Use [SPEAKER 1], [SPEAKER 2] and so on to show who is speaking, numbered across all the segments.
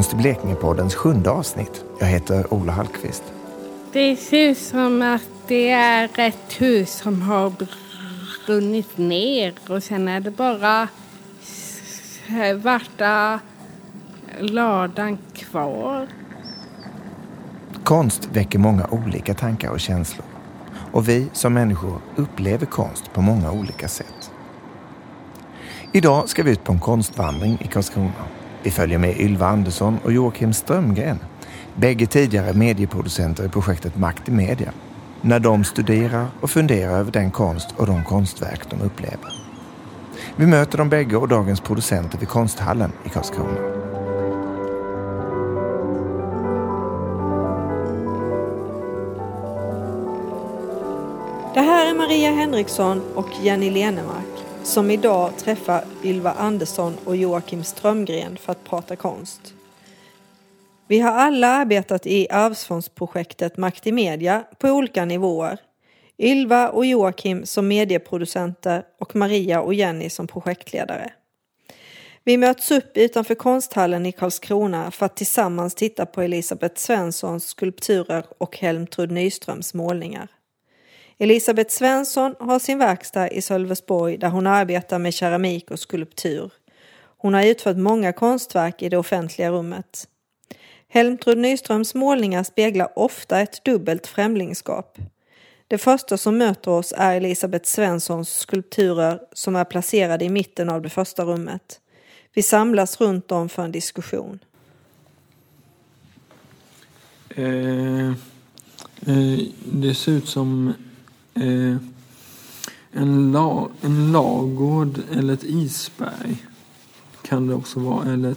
[SPEAKER 1] Konst i Blekinge-poddens sjunde avsnitt. Jag heter Ola Hallqvist.
[SPEAKER 2] Det ser ut som att det är ett hus som har brunnit ner och sen är det bara svarta ladan kvar.
[SPEAKER 1] Konst väcker många olika tankar och känslor. Och vi som människor upplever konst på många olika sätt. Idag ska vi ut på en konstvandring i Karlskrona. Vi följer med Ylva Andersson och Joakim Strömgren, bägge tidigare medieproducenter i projektet Makt i media, när de studerar och funderar över den konst och de konstverk de upplever. Vi möter dem bägge och dagens producenter vid Konsthallen i Karlskrona.
[SPEAKER 3] Det här är Maria Henriksson och Jenny Lenemark som idag träffar Ylva Andersson och Joakim Strömgren för att prata konst. Vi har alla arbetat i Arvsfondsprojektet Makt i media på olika nivåer. Ylva och Joakim som medieproducenter och Maria och Jenny som projektledare. Vi möts upp utanför konsthallen i Karlskrona för att tillsammans titta på Elisabeth Svenssons skulpturer och Helmtrud Nyströms målningar. Elisabeth Svensson har sin verkstad i Sölvesborg där hon arbetar med keramik och skulptur. Hon har utfört många konstverk i det offentliga rummet. Helmtrud Nyströms målningar speglar ofta ett dubbelt främlingskap. Det första som möter oss är Elisabeth Svenssons skulpturer som är placerade i mitten av det första rummet. Vi samlas runt om för en diskussion.
[SPEAKER 4] Eh, eh, det ser ut som eh, en, la, en lagård eller ett isberg. Kan det också vara. Eller,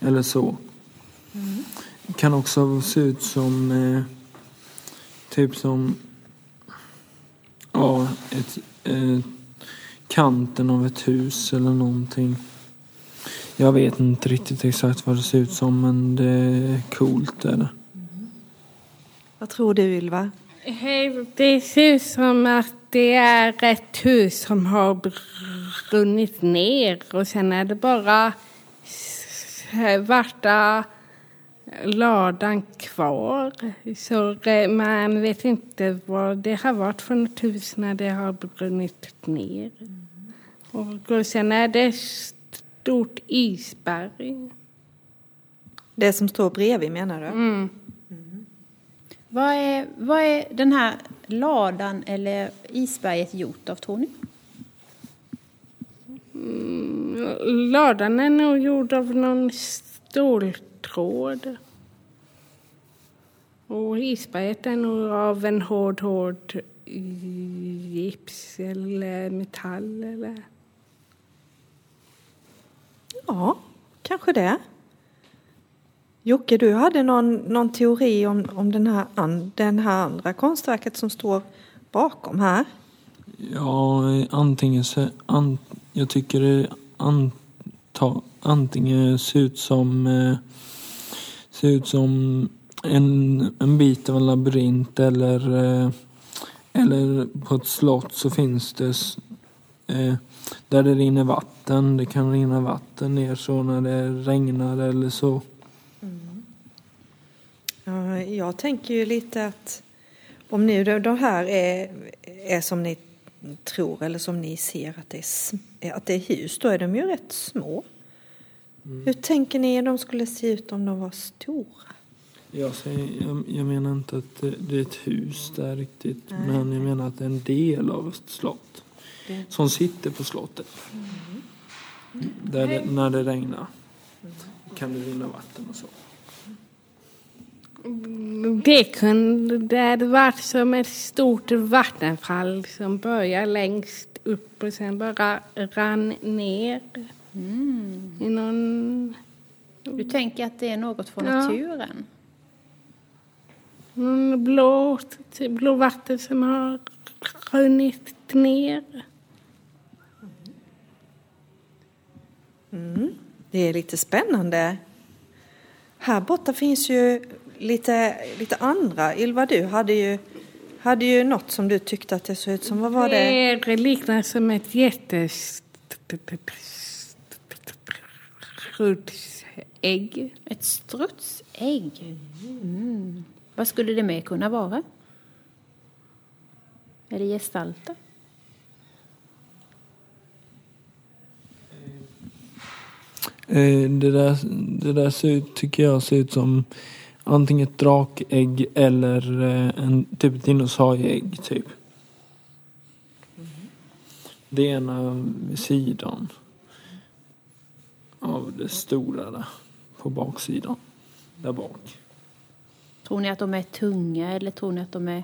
[SPEAKER 4] eller så. Mm. Kan också se ut som eh, typ som ja, ett, eh, kanten av ett hus eller någonting. Jag vet inte riktigt exakt vad det ser ut som men det är coolt. Är det. Mm.
[SPEAKER 3] Vad tror du Ylva?
[SPEAKER 2] Det ser ut som att det är ett hus som har brunnit ner och sen är det bara svarta ladan kvar. Så man vet inte vad det har varit för något hus när det har brunnit ner. Och sen är det stort isberg.
[SPEAKER 3] Det som står bredvid menar du?
[SPEAKER 2] Mm.
[SPEAKER 5] Vad är, vad är den här ladan eller isberget gjort av, tror ni?
[SPEAKER 2] Mm, ladan är nog gjord av någon ståltråd. Och isberget är nog av en hård, hård gips eller metall. Eller...
[SPEAKER 3] Ja, kanske det. Jocke, du hade någon, någon teori om, om den, här, den här andra konstverket som står bakom här?
[SPEAKER 4] Ja, antingen så, an, jag tycker det anta, antingen ser ut som eh, ser ut som en, en bit av en labyrint eller eh, eller på ett slott så finns det eh, där det rinner vatten. Det kan rinna vatten ner så när det regnar eller så.
[SPEAKER 3] Ja, jag tänker ju lite att om nu de här är, är som ni tror eller som ni ser att det är, att det är hus, då är de ju rätt små. Mm. Hur tänker ni att de skulle se ut om de var stora?
[SPEAKER 4] Jag, säger, jag, jag menar inte att det, är ett hus där riktigt, Nej. men jag menar att det är en del av ett slott. Det. Som sitter på slottet. Mm. Där det, när det regnar mm. kan det rinna vatten och så.
[SPEAKER 2] Det kunde varit som ett stort vattenfall som börjar längst upp och sen bara rann ner. Mm. I någon...
[SPEAKER 5] Du tänker att det är något från ja. naturen?
[SPEAKER 2] Någon blå, blå vatten som har runnit ner.
[SPEAKER 3] Mm. Det är lite spännande. Här borta finns ju lite, lite andra. Ylva, du hade ju, hade ju något som du tyckte att det såg ut som. Vad var det?
[SPEAKER 2] Det liknar som ett jättestort ägg.
[SPEAKER 5] Ett strutsägg. Mm. Vad skulle det mer kunna vara? Är det gestalter?
[SPEAKER 4] Eh, Det där, det där ser ut, tycker jag ser ut som antingen ett drakägg eller eh, en typ ett dinosaurieägg typ. Det ena vid sidan av det stora där på baksidan. Där bak.
[SPEAKER 5] Tror ni att de är tunga eller tror ni att de är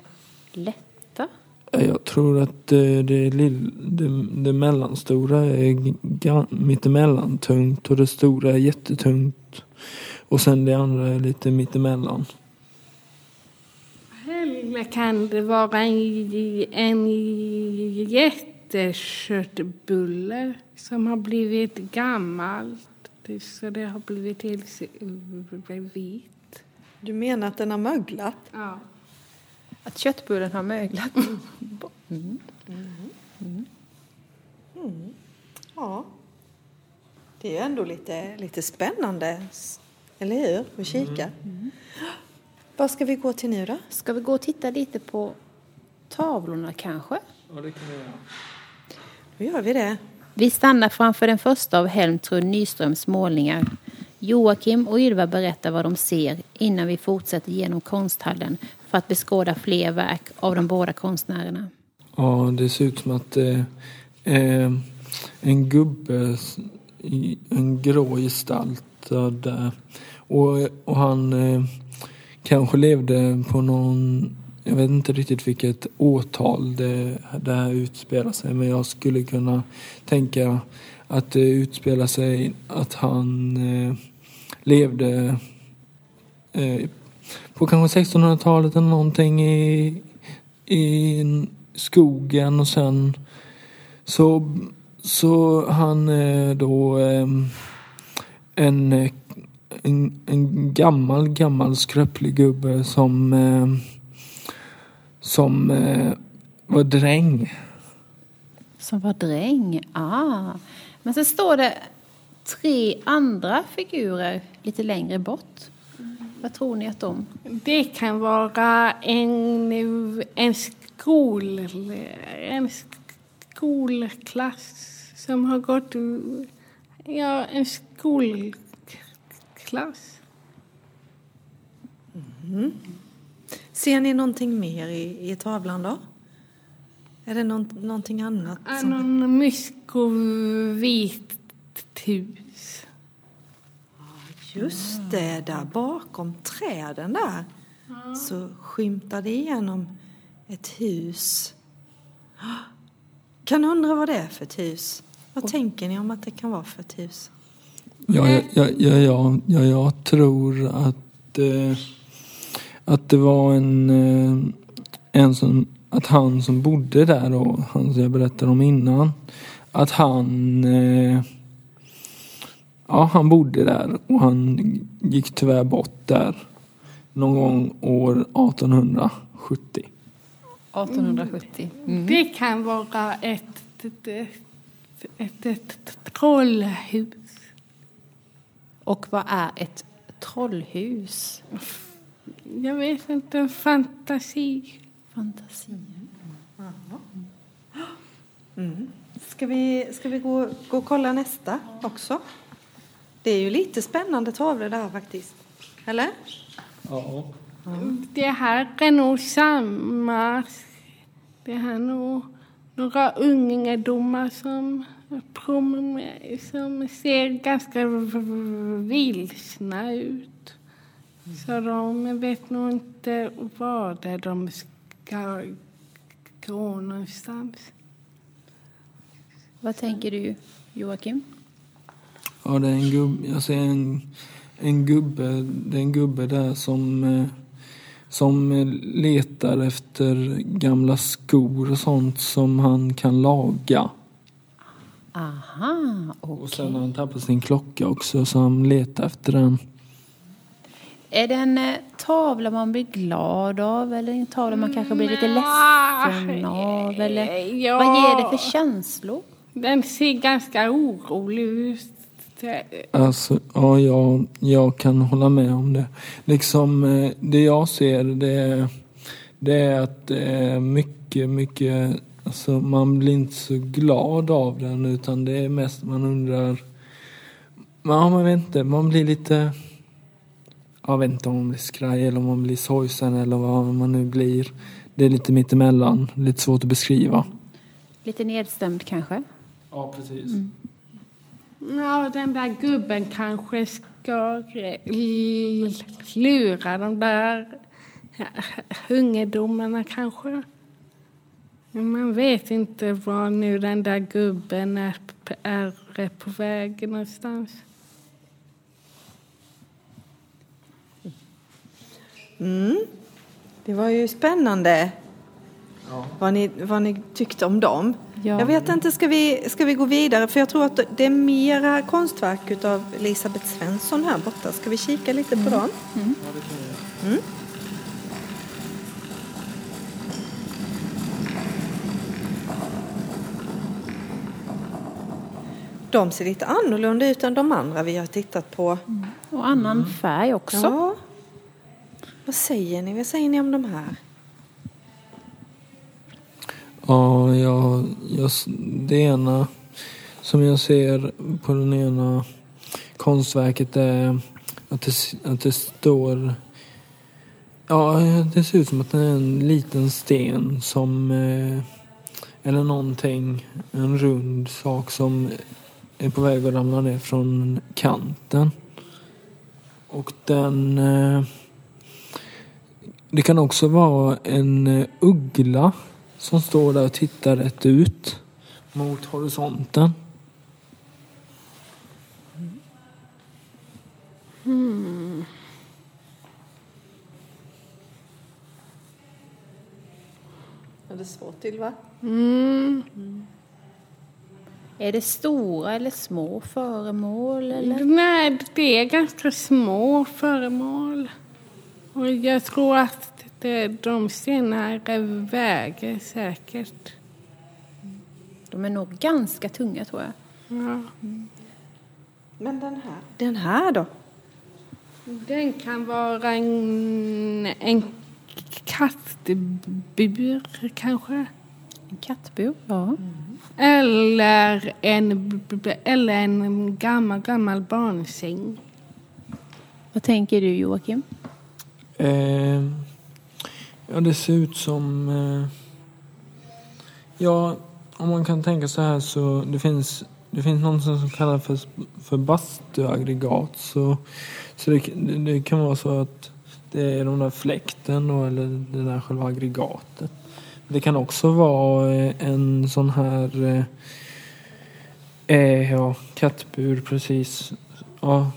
[SPEAKER 5] lätta?
[SPEAKER 4] Jag tror att eh, det, lill, det, det mellanstora är mittemellan tungt och det stora är jättetungt. Och sen det andra är lite mittemellan.
[SPEAKER 2] Eller kan det vara en, en jätteköttbulle som har blivit gammalt så det har blivit helt vit?
[SPEAKER 3] Du menar att den har möglat?
[SPEAKER 2] Ja.
[SPEAKER 5] Att köttbullen har möglat?
[SPEAKER 3] Ja. Det är ändå lite, lite spännande, eller hur? Att kika. Vad ska vi gå till nu då?
[SPEAKER 5] Ska vi gå och titta lite på tavlorna kanske?
[SPEAKER 4] Ja, det kan vi göra.
[SPEAKER 3] Då gör vi det.
[SPEAKER 5] Vi stannar framför den första av Helmtrud Nyströms målningar. Joakim och Ylva berättar vad de ser innan vi fortsätter genom konsthallen för att beskåda fler verk av de båda konstnärerna.
[SPEAKER 4] Ja, det ser ut som att det är en gubbe en grå gestaltad där. Och, och han eh, kanske levde på någon, jag vet inte riktigt vilket årtal det, det här utspelar sig men jag skulle kunna tänka att det utspelar sig att han eh, levde eh, på kanske 1600-talet eller någonting i, i skogen och sen så, så han eh, då eh, en, en, en gammal, gammal skröplig gubbe som, eh, som eh, var dräng.
[SPEAKER 5] Som var dräng. Ah. Men sen står det tre andra figurer lite längre bort. Vad tror ni att de...
[SPEAKER 2] Det kan vara en, en, skol, en skolklass som har gått... Ja, en skolklass.
[SPEAKER 3] Ser ni någonting mer i, i tavlan då? Är det någon, någonting annat? Som...
[SPEAKER 2] Någon myskovit hus.
[SPEAKER 3] Just det, där bakom träden där så skymtar det igenom ett hus. Kan undra vad det är för ett hus. Vad tänker ni om att det kan vara för ett hus?
[SPEAKER 4] Ja, ja, ja, ja, ja, ja jag tror att, eh, att det var en, eh, en som, att han som bodde där och han som jag berättade om innan, att han eh, Ja, han bodde där och han gick tyvärr bort där någon gång år 1870.
[SPEAKER 5] 1870.
[SPEAKER 2] Det kan vara ett, ett, ett, ett, ett trollhus.
[SPEAKER 5] Och vad är ett trollhus?
[SPEAKER 2] Jag vet inte, fantasi.
[SPEAKER 5] Fantasi.
[SPEAKER 3] Ska vi, ska vi gå, gå och kolla nästa också? Det är ju lite spännande tavlor det här faktiskt. Eller?
[SPEAKER 4] Ja.
[SPEAKER 2] Det här är nog samma. Det här är nog några ungdomar som, som ser ganska vilsna ut. Så de vet nog inte var de ska gå någonstans.
[SPEAKER 5] Vad tänker du, Joakim?
[SPEAKER 4] Ja, det är en gubbe, jag ser en, en gubbe, det är en gubbe där som, eh, som letar efter gamla skor och sånt som han kan laga.
[SPEAKER 5] Aha,
[SPEAKER 4] Och
[SPEAKER 5] okej.
[SPEAKER 4] sen har han tappat sin klocka också så han letar efter den.
[SPEAKER 5] Är det en eh, tavla man blir glad av eller en tavla man kanske blir lite ledsen av? Eller
[SPEAKER 2] Ja.
[SPEAKER 5] vad ger det för känslor?
[SPEAKER 2] Den ser ganska orolig ut.
[SPEAKER 4] Alltså, ja, jag, jag kan hålla med om det. Liksom, eh, det jag ser det är, det är att det är mycket, mycket, alltså man blir inte så glad av den utan det är mest man undrar, ja man vet inte, man blir lite, jag vet inte om man blir skraj eller om man blir sorgsen eller vad man nu blir. Det är lite mittemellan, lite svårt att beskriva.
[SPEAKER 5] Lite nedstämd kanske.
[SPEAKER 4] Ja, precis.
[SPEAKER 2] Ja, den där gubben kanske ska lura de där ungdomarna kanske. Man vet inte var nu den där gubben är, är på väg någonstans.
[SPEAKER 3] Mm. Det var ju spännande vad, ni, vad ni tyckte om dem.
[SPEAKER 5] Ja.
[SPEAKER 3] Jag vet inte, ska vi, ska vi gå vidare? För jag tror att det är mera konstverk utav Elisabeth Svensson här borta. Ska vi kika lite på dem? De ser lite annorlunda ut än de andra vi har tittat på.
[SPEAKER 5] Och annan färg också.
[SPEAKER 3] Ja. Vad säger ni? Vad säger ni om de här?
[SPEAKER 4] Ja, jag, jag, det ena som jag ser på den ena konstverket är att det, att det står... Ja, det ser ut som att det är en liten sten som... Eh, eller någonting, en rund sak som är på väg att ramla ner från kanten. Och den... Eh, det kan också vara en eh, uggla som står där och tittar rätt ut mot horisonten.
[SPEAKER 3] Är det svårt Ylva?
[SPEAKER 2] Mm.
[SPEAKER 5] Är det stora eller små föremål? Eller?
[SPEAKER 2] Nej, det är ganska små föremål. Och jag tror att det, de stenarna väger säkert.
[SPEAKER 5] De är nog ganska tunga tror jag.
[SPEAKER 2] Ja.
[SPEAKER 3] Men den här? Den här då?
[SPEAKER 2] Den kan vara en, en kattbur kanske.
[SPEAKER 5] En kattbur, ja.
[SPEAKER 2] Eller en, eller en gammal, gammal barnsäng.
[SPEAKER 5] Vad tänker du Joakim?
[SPEAKER 4] Eh, ja, det ser ut som... Eh, ja, om man kan tänka så här så det finns, det finns något som kallas för, för bastuaggregat. Så, så det, det, det kan vara så att det är den där fläkten då, eller det där själva aggregatet. Det kan också vara eh, en sån här eh, eh, ja, kattbur precis. Ja,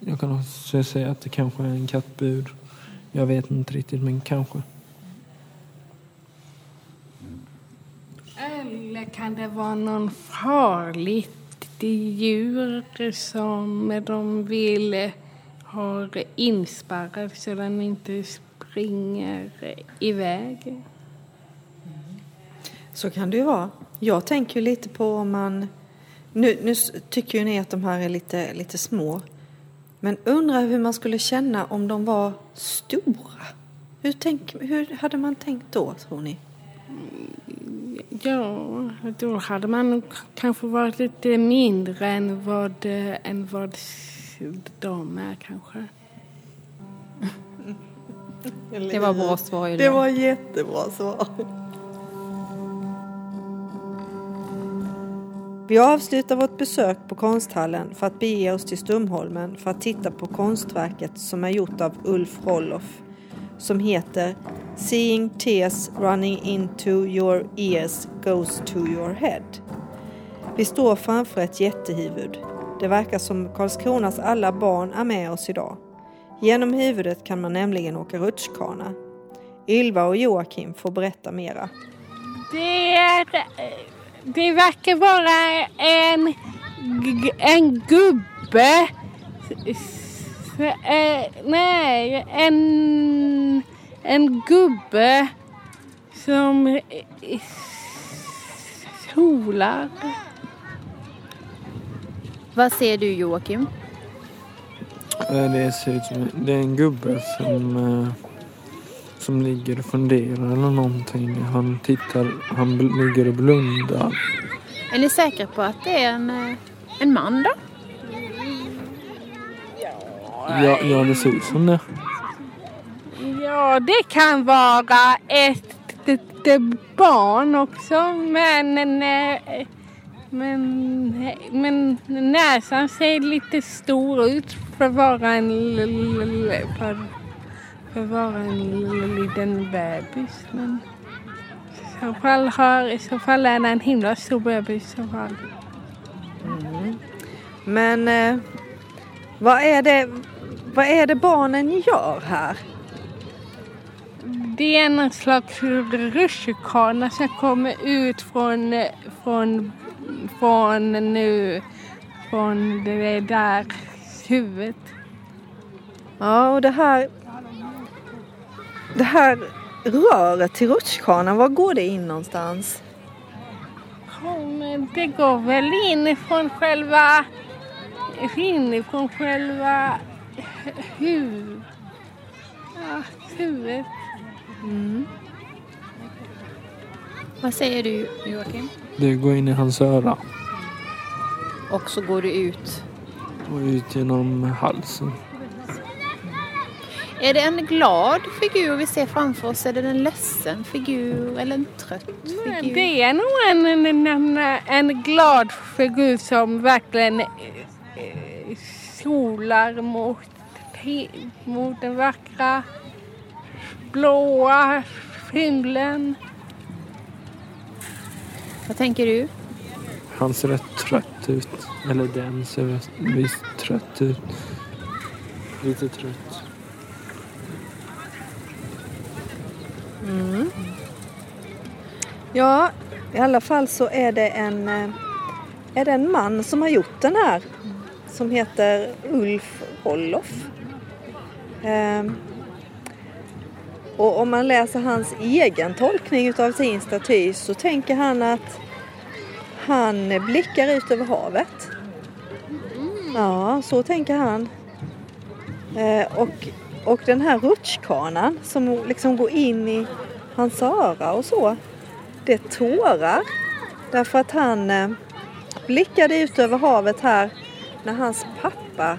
[SPEAKER 4] jag kan också säga att det kanske är en kattbur. Jag vet inte riktigt, men kanske.
[SPEAKER 2] Eller kan det vara någon farligt djur som de vill ha inspärrad så den inte springer iväg?
[SPEAKER 3] Så kan det ju vara. Jag tänker ju lite på om man... Nu, nu tycker ju ni att de här är lite, lite små. Men undrar hur man skulle känna om de var stora. Hur, tänk, hur hade man tänkt då, tror ni?
[SPEAKER 2] Ja, då hade man nog kanske varit lite mindre än vad, än vad de är kanske.
[SPEAKER 5] Det var bra svar Ylva.
[SPEAKER 3] Det var jättebra svar. Vi avslutar vårt besök på konsthallen för att bege oss till Stumholmen för att titta på konstverket som är gjort av Ulf Rolloff som heter Seeing tears running into your ears goes to your head. Vi står framför ett jättehuvud. Det verkar som Karlskronas alla barn är med oss idag. Genom huvudet kan man nämligen åka rutschkana. Ylva och Joakim får berätta mera.
[SPEAKER 2] Det, det verkar vara en, en gubbe. Eh, nej, en, en gubbe som solar.
[SPEAKER 5] Vad ser du Joakim?
[SPEAKER 4] Eh, Det ser ut som det är en gubbe som, eh, som ligger och funderar eller någonting. Han tittar, han ligger och blundar.
[SPEAKER 5] Är ni säkra på att det är en, eh, en man då?
[SPEAKER 4] Ja, ja, det ser ut som det.
[SPEAKER 2] Ja, det kan vara ett, ett, ett barn också, men, men, men näsan ser lite stor ut för att vara en, för, för att vara en liten bebis. Men i så fall, har, i så fall är det en himla stor bebis i så fall.
[SPEAKER 3] Men eh, vad, är det, vad är det barnen gör här?
[SPEAKER 2] Det är en slags rutschkana som kommer ut från, från, från nu, från det där huvudet.
[SPEAKER 3] Ja, och det här, det här röret till rutschkanan, var går det in någonstans?
[SPEAKER 2] Det går väl inifrån själva, inifrån själva huvudet. Ja, huvudet.
[SPEAKER 5] Vad säger du Joakim?
[SPEAKER 4] Det går in i hans öra
[SPEAKER 5] Och så går du ut.
[SPEAKER 4] och ut genom halsen.
[SPEAKER 5] Är det en glad figur vi ser framför oss? Är det en ledsen figur eller en trött figur?
[SPEAKER 2] Det är nog en, en, en, en glad figur som verkligen eh, eh, solar mot, mot den vackra blåa himlen.
[SPEAKER 5] Vad tänker du?
[SPEAKER 4] Han ser rätt trött ut. Eller den ser visst trött ut. Lite trött.
[SPEAKER 3] Ja, i alla fall så är det en, eh, är det en man som har gjort den här. Som heter Ulf Rolloff. Ehm, och om man läser hans egen tolkning utav sin staty så tänker han att han blickar ut över havet. Ja, så tänker han. Eh, och, och den här rutschkanan som liksom går in i hans öra och så. Det är tårar. Därför att han eh, blickade ut över havet här när hans pappa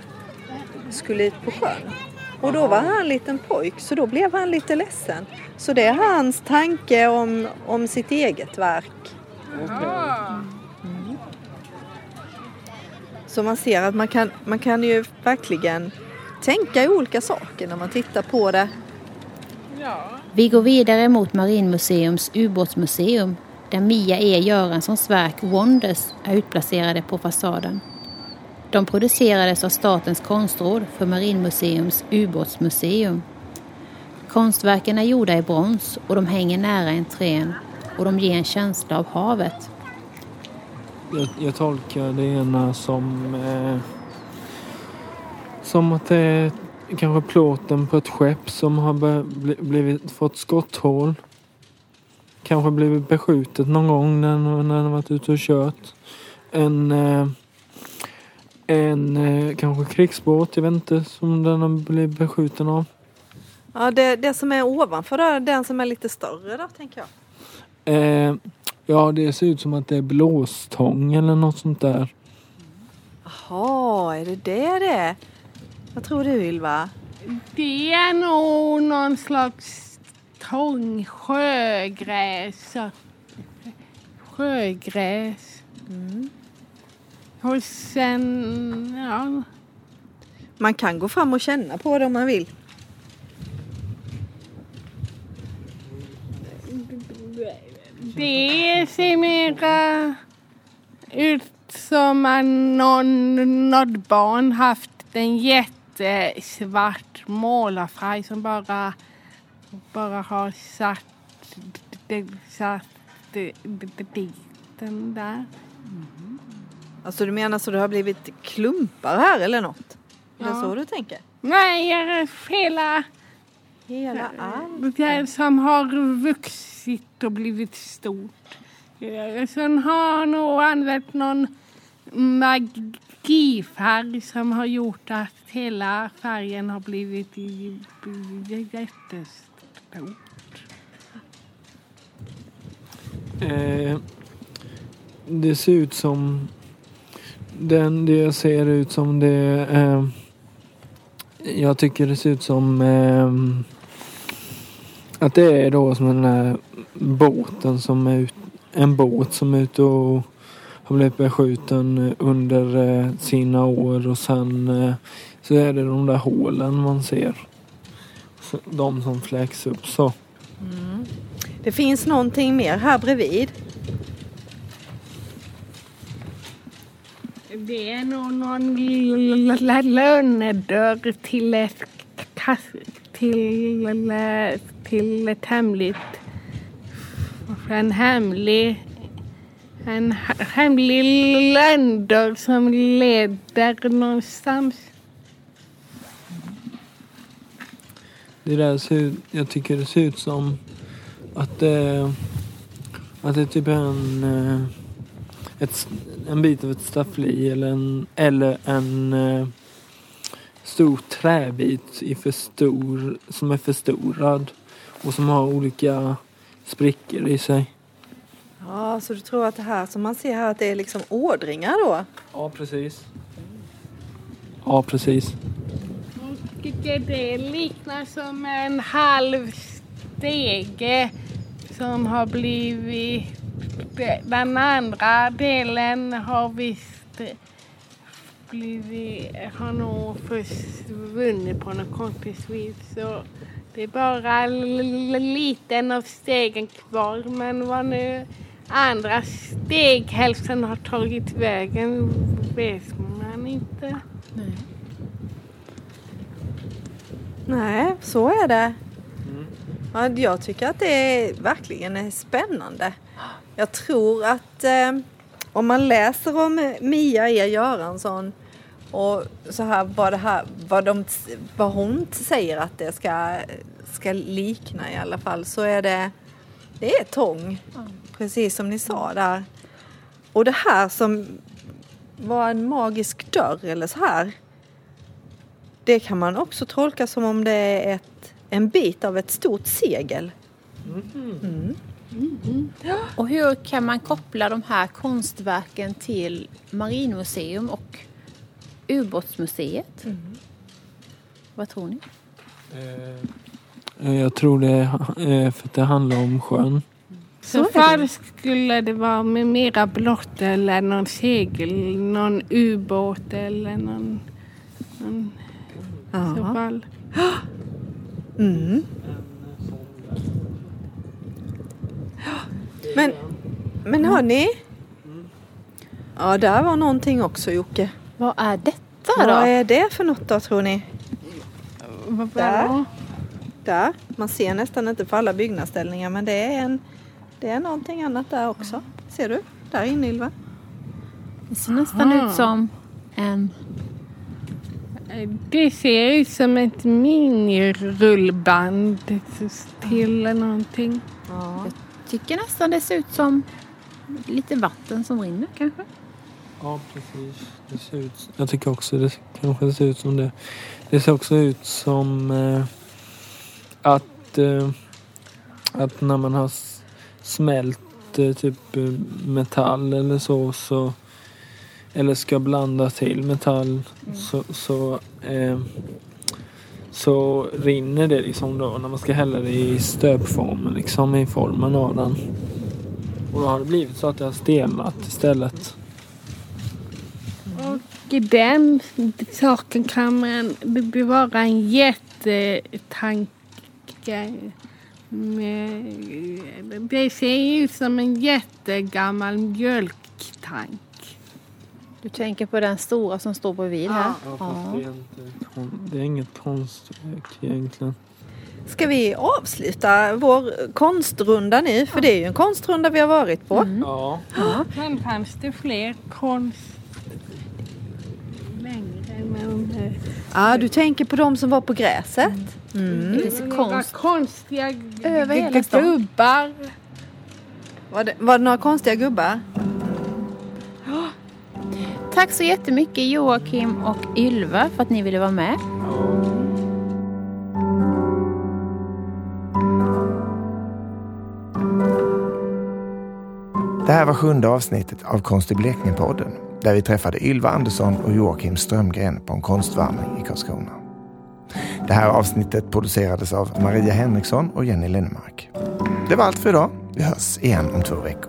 [SPEAKER 3] skulle ut på sjön. Och då var han en liten pojk så då blev han lite ledsen. Så det är hans tanke om, om sitt eget verk. Så man ser att man kan, man kan ju verkligen tänka i olika saker när man tittar på det.
[SPEAKER 5] Vi går vidare mot Marinmuseums ubåtsmuseum där Mia E Göranssons verk Wonders är utplacerade på fasaden. De producerades av Statens konstråd för Marinmuseums ubåtsmuseum. Konstverken är gjorda i brons och de hänger nära entrén och de ger en känsla av havet.
[SPEAKER 4] Jag, jag tolkar det ena som... Eh, som att det är kanske plåten på ett skepp som har bli, blivit, fått skotthål. Kanske blivit beskjutet någon gång när, när den varit ute och kört. En... Eh, en eh, kanske krigsbåt, jag vet inte, som den blivit beskjuten av.
[SPEAKER 3] Ja, det, det som är ovanför då, är den som är lite större då tänker jag.
[SPEAKER 4] Eh, ja, det ser ut som att det är blåstång eller något sånt där.
[SPEAKER 3] Jaha, är det det det är? Vad tror du Ylva?
[SPEAKER 2] Det är nog någon slags tång, sjögräs. Sjögräs. Och sen, ja,
[SPEAKER 3] Man kan gå fram och känna på det om man vill.
[SPEAKER 2] det ser mera ut som att någon, något barn haft en jättesvart målarfärg som bara, bara har satt, satt det, dit den där.
[SPEAKER 3] Alltså du menar så det har blivit klumpar här eller något? Är det
[SPEAKER 2] Ja.
[SPEAKER 3] så du tänker?
[SPEAKER 2] Nej, hela
[SPEAKER 3] Hela allt?
[SPEAKER 2] det som har vuxit och blivit stort. Sen har nog använt någon magi allergifärg som har gjort att hela färgen har blivit i- i- jättestor.
[SPEAKER 4] Eh, det ser ut som... Den, det ser ut som det... Eh, jag tycker det ser ut som... Eh, att det är då som den här båten som är ut, En båt som är ute och har blivit beskjuten under eh, sina år och sen eh, så är det de där hålen man ser. De som fläks upp så. Mm.
[SPEAKER 3] Det finns någonting mer här bredvid.
[SPEAKER 2] Det är nog någon lönedörr till ett kass- till, till ett hemligt en hemlig en hemlig lönedörr som leder någonstans.
[SPEAKER 4] Det där ser ut, jag tycker det ser ut som att det, att det är typ en, eh, ett, en bit av ett staffli eller en, eller en eh, stor träbit i för stor, som är förstorad och som har olika sprickor i sig.
[SPEAKER 3] Ja, så du tror att det här som man ser här att det är liksom ådringar då?
[SPEAKER 4] Ja, precis. Ja, precis.
[SPEAKER 2] Och det, det liknar som en halv stege som har blivit... Den andra delen har visst blivit... har nog försvunnit på något konstigt vis. Så det är bara liten av stegen kvar. Men vad nu andra steghälften har tagit vägen vet man inte.
[SPEAKER 3] Nej, så är det. Ja, jag tycker att det är, verkligen är spännande. Jag tror att eh, om man läser om Mia E Göransson och så här vad, det här, vad, de, vad hon säger att det ska, ska likna i alla fall så är det, det är tång. Precis som ni sa där. Och det här som var en magisk dörr eller så här. Det kan man också tolka som om det är ett, en bit av ett stort segel. Mm.
[SPEAKER 5] Och hur kan man koppla de här konstverken till Marinmuseum och Ubåtsmuseet? Vad tror ni?
[SPEAKER 4] Eh, Jag tror det är eh, för att det handlar om sjön.
[SPEAKER 2] Så fall skulle det vara med mera blått eller någon segel, någon ubåt eller någon... någon så fall.
[SPEAKER 3] Mm. Men, men hörni. Ja, där var någonting också Jocke.
[SPEAKER 5] Vad är detta
[SPEAKER 3] Vad
[SPEAKER 5] då?
[SPEAKER 3] är det för något då tror ni?
[SPEAKER 2] Vad
[SPEAKER 3] Där. Där. Man ser nästan inte på alla byggnadsställningar men det är, en, det är någonting annat där också. Ser du? Där inne Ylva.
[SPEAKER 5] Det ser nästan
[SPEAKER 2] Aha.
[SPEAKER 5] ut som en...
[SPEAKER 2] Det ser ut som ett minirullband till någonting.
[SPEAKER 3] Ja.
[SPEAKER 5] Tycker nästan det ser ut som lite vatten som rinner kanske.
[SPEAKER 4] Ja, precis. Det ser ut, jag tycker också det kanske ser ut som det. Det ser också ut som eh, att, eh, att när man har smält eh, typ eh, metall eller så, så eller ska blanda till metall så, så, eh, så rinner det liksom då när man ska hälla det i stöpformen liksom i formen av den. Och då har det blivit så att det har stelnat istället.
[SPEAKER 2] Och i den saken kan man bevara en jättetanke. Med, det ser ut som en jättegammal mjölktank.
[SPEAKER 5] Du tänker på den stora som står bredvid här?
[SPEAKER 4] Ja, fast det, är inte, kon- det är inget konstverk egentligen.
[SPEAKER 3] Ska vi avsluta vår konstrunda nu? För det är ju en konstrunda vi har varit på.
[SPEAKER 4] Ja.
[SPEAKER 2] Sen fanns det fler konst längre. Men
[SPEAKER 3] Ja, du tänker på de som var på gräset.
[SPEAKER 5] Det finns konst.
[SPEAKER 2] konstiga
[SPEAKER 5] Över hela
[SPEAKER 2] gubbar.
[SPEAKER 3] Var det, var det några konstiga gubbar?
[SPEAKER 5] Tack så jättemycket Joakim och Ylva för att ni ville vara med.
[SPEAKER 1] Det här var sjunde avsnittet av Konst i Blekinge-podden där vi träffade Ylva Andersson och Joakim Strömgren på en konstvandring i Karlskrona. Det här avsnittet producerades av Maria Henriksson och Jenny Lennemark. Det var allt för idag. Vi hörs igen om två veckor.